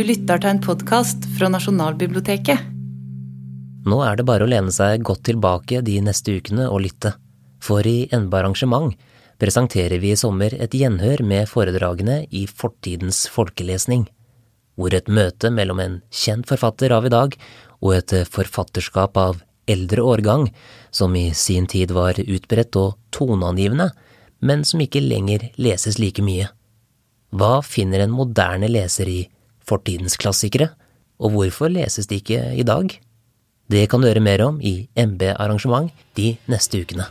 lytter til en podkast fra Nasjonalbiblioteket. Nå er det bare å lene seg godt tilbake de neste ukene og lytte, for i enda Arrangement presenterer vi i sommer et gjenhør med foredragene i Fortidens folkelesning, hvor et møte mellom en kjent forfatter av i dag og et forfatterskap av eldre årgang, som i sin tid var utbredt og toneangivende, men som ikke lenger leses like mye. Hva finner en moderne leser i fortidens klassikere, og hvorfor leses de ikke i dag? Det kan du høre mer om i MB Arrangement de neste ukene.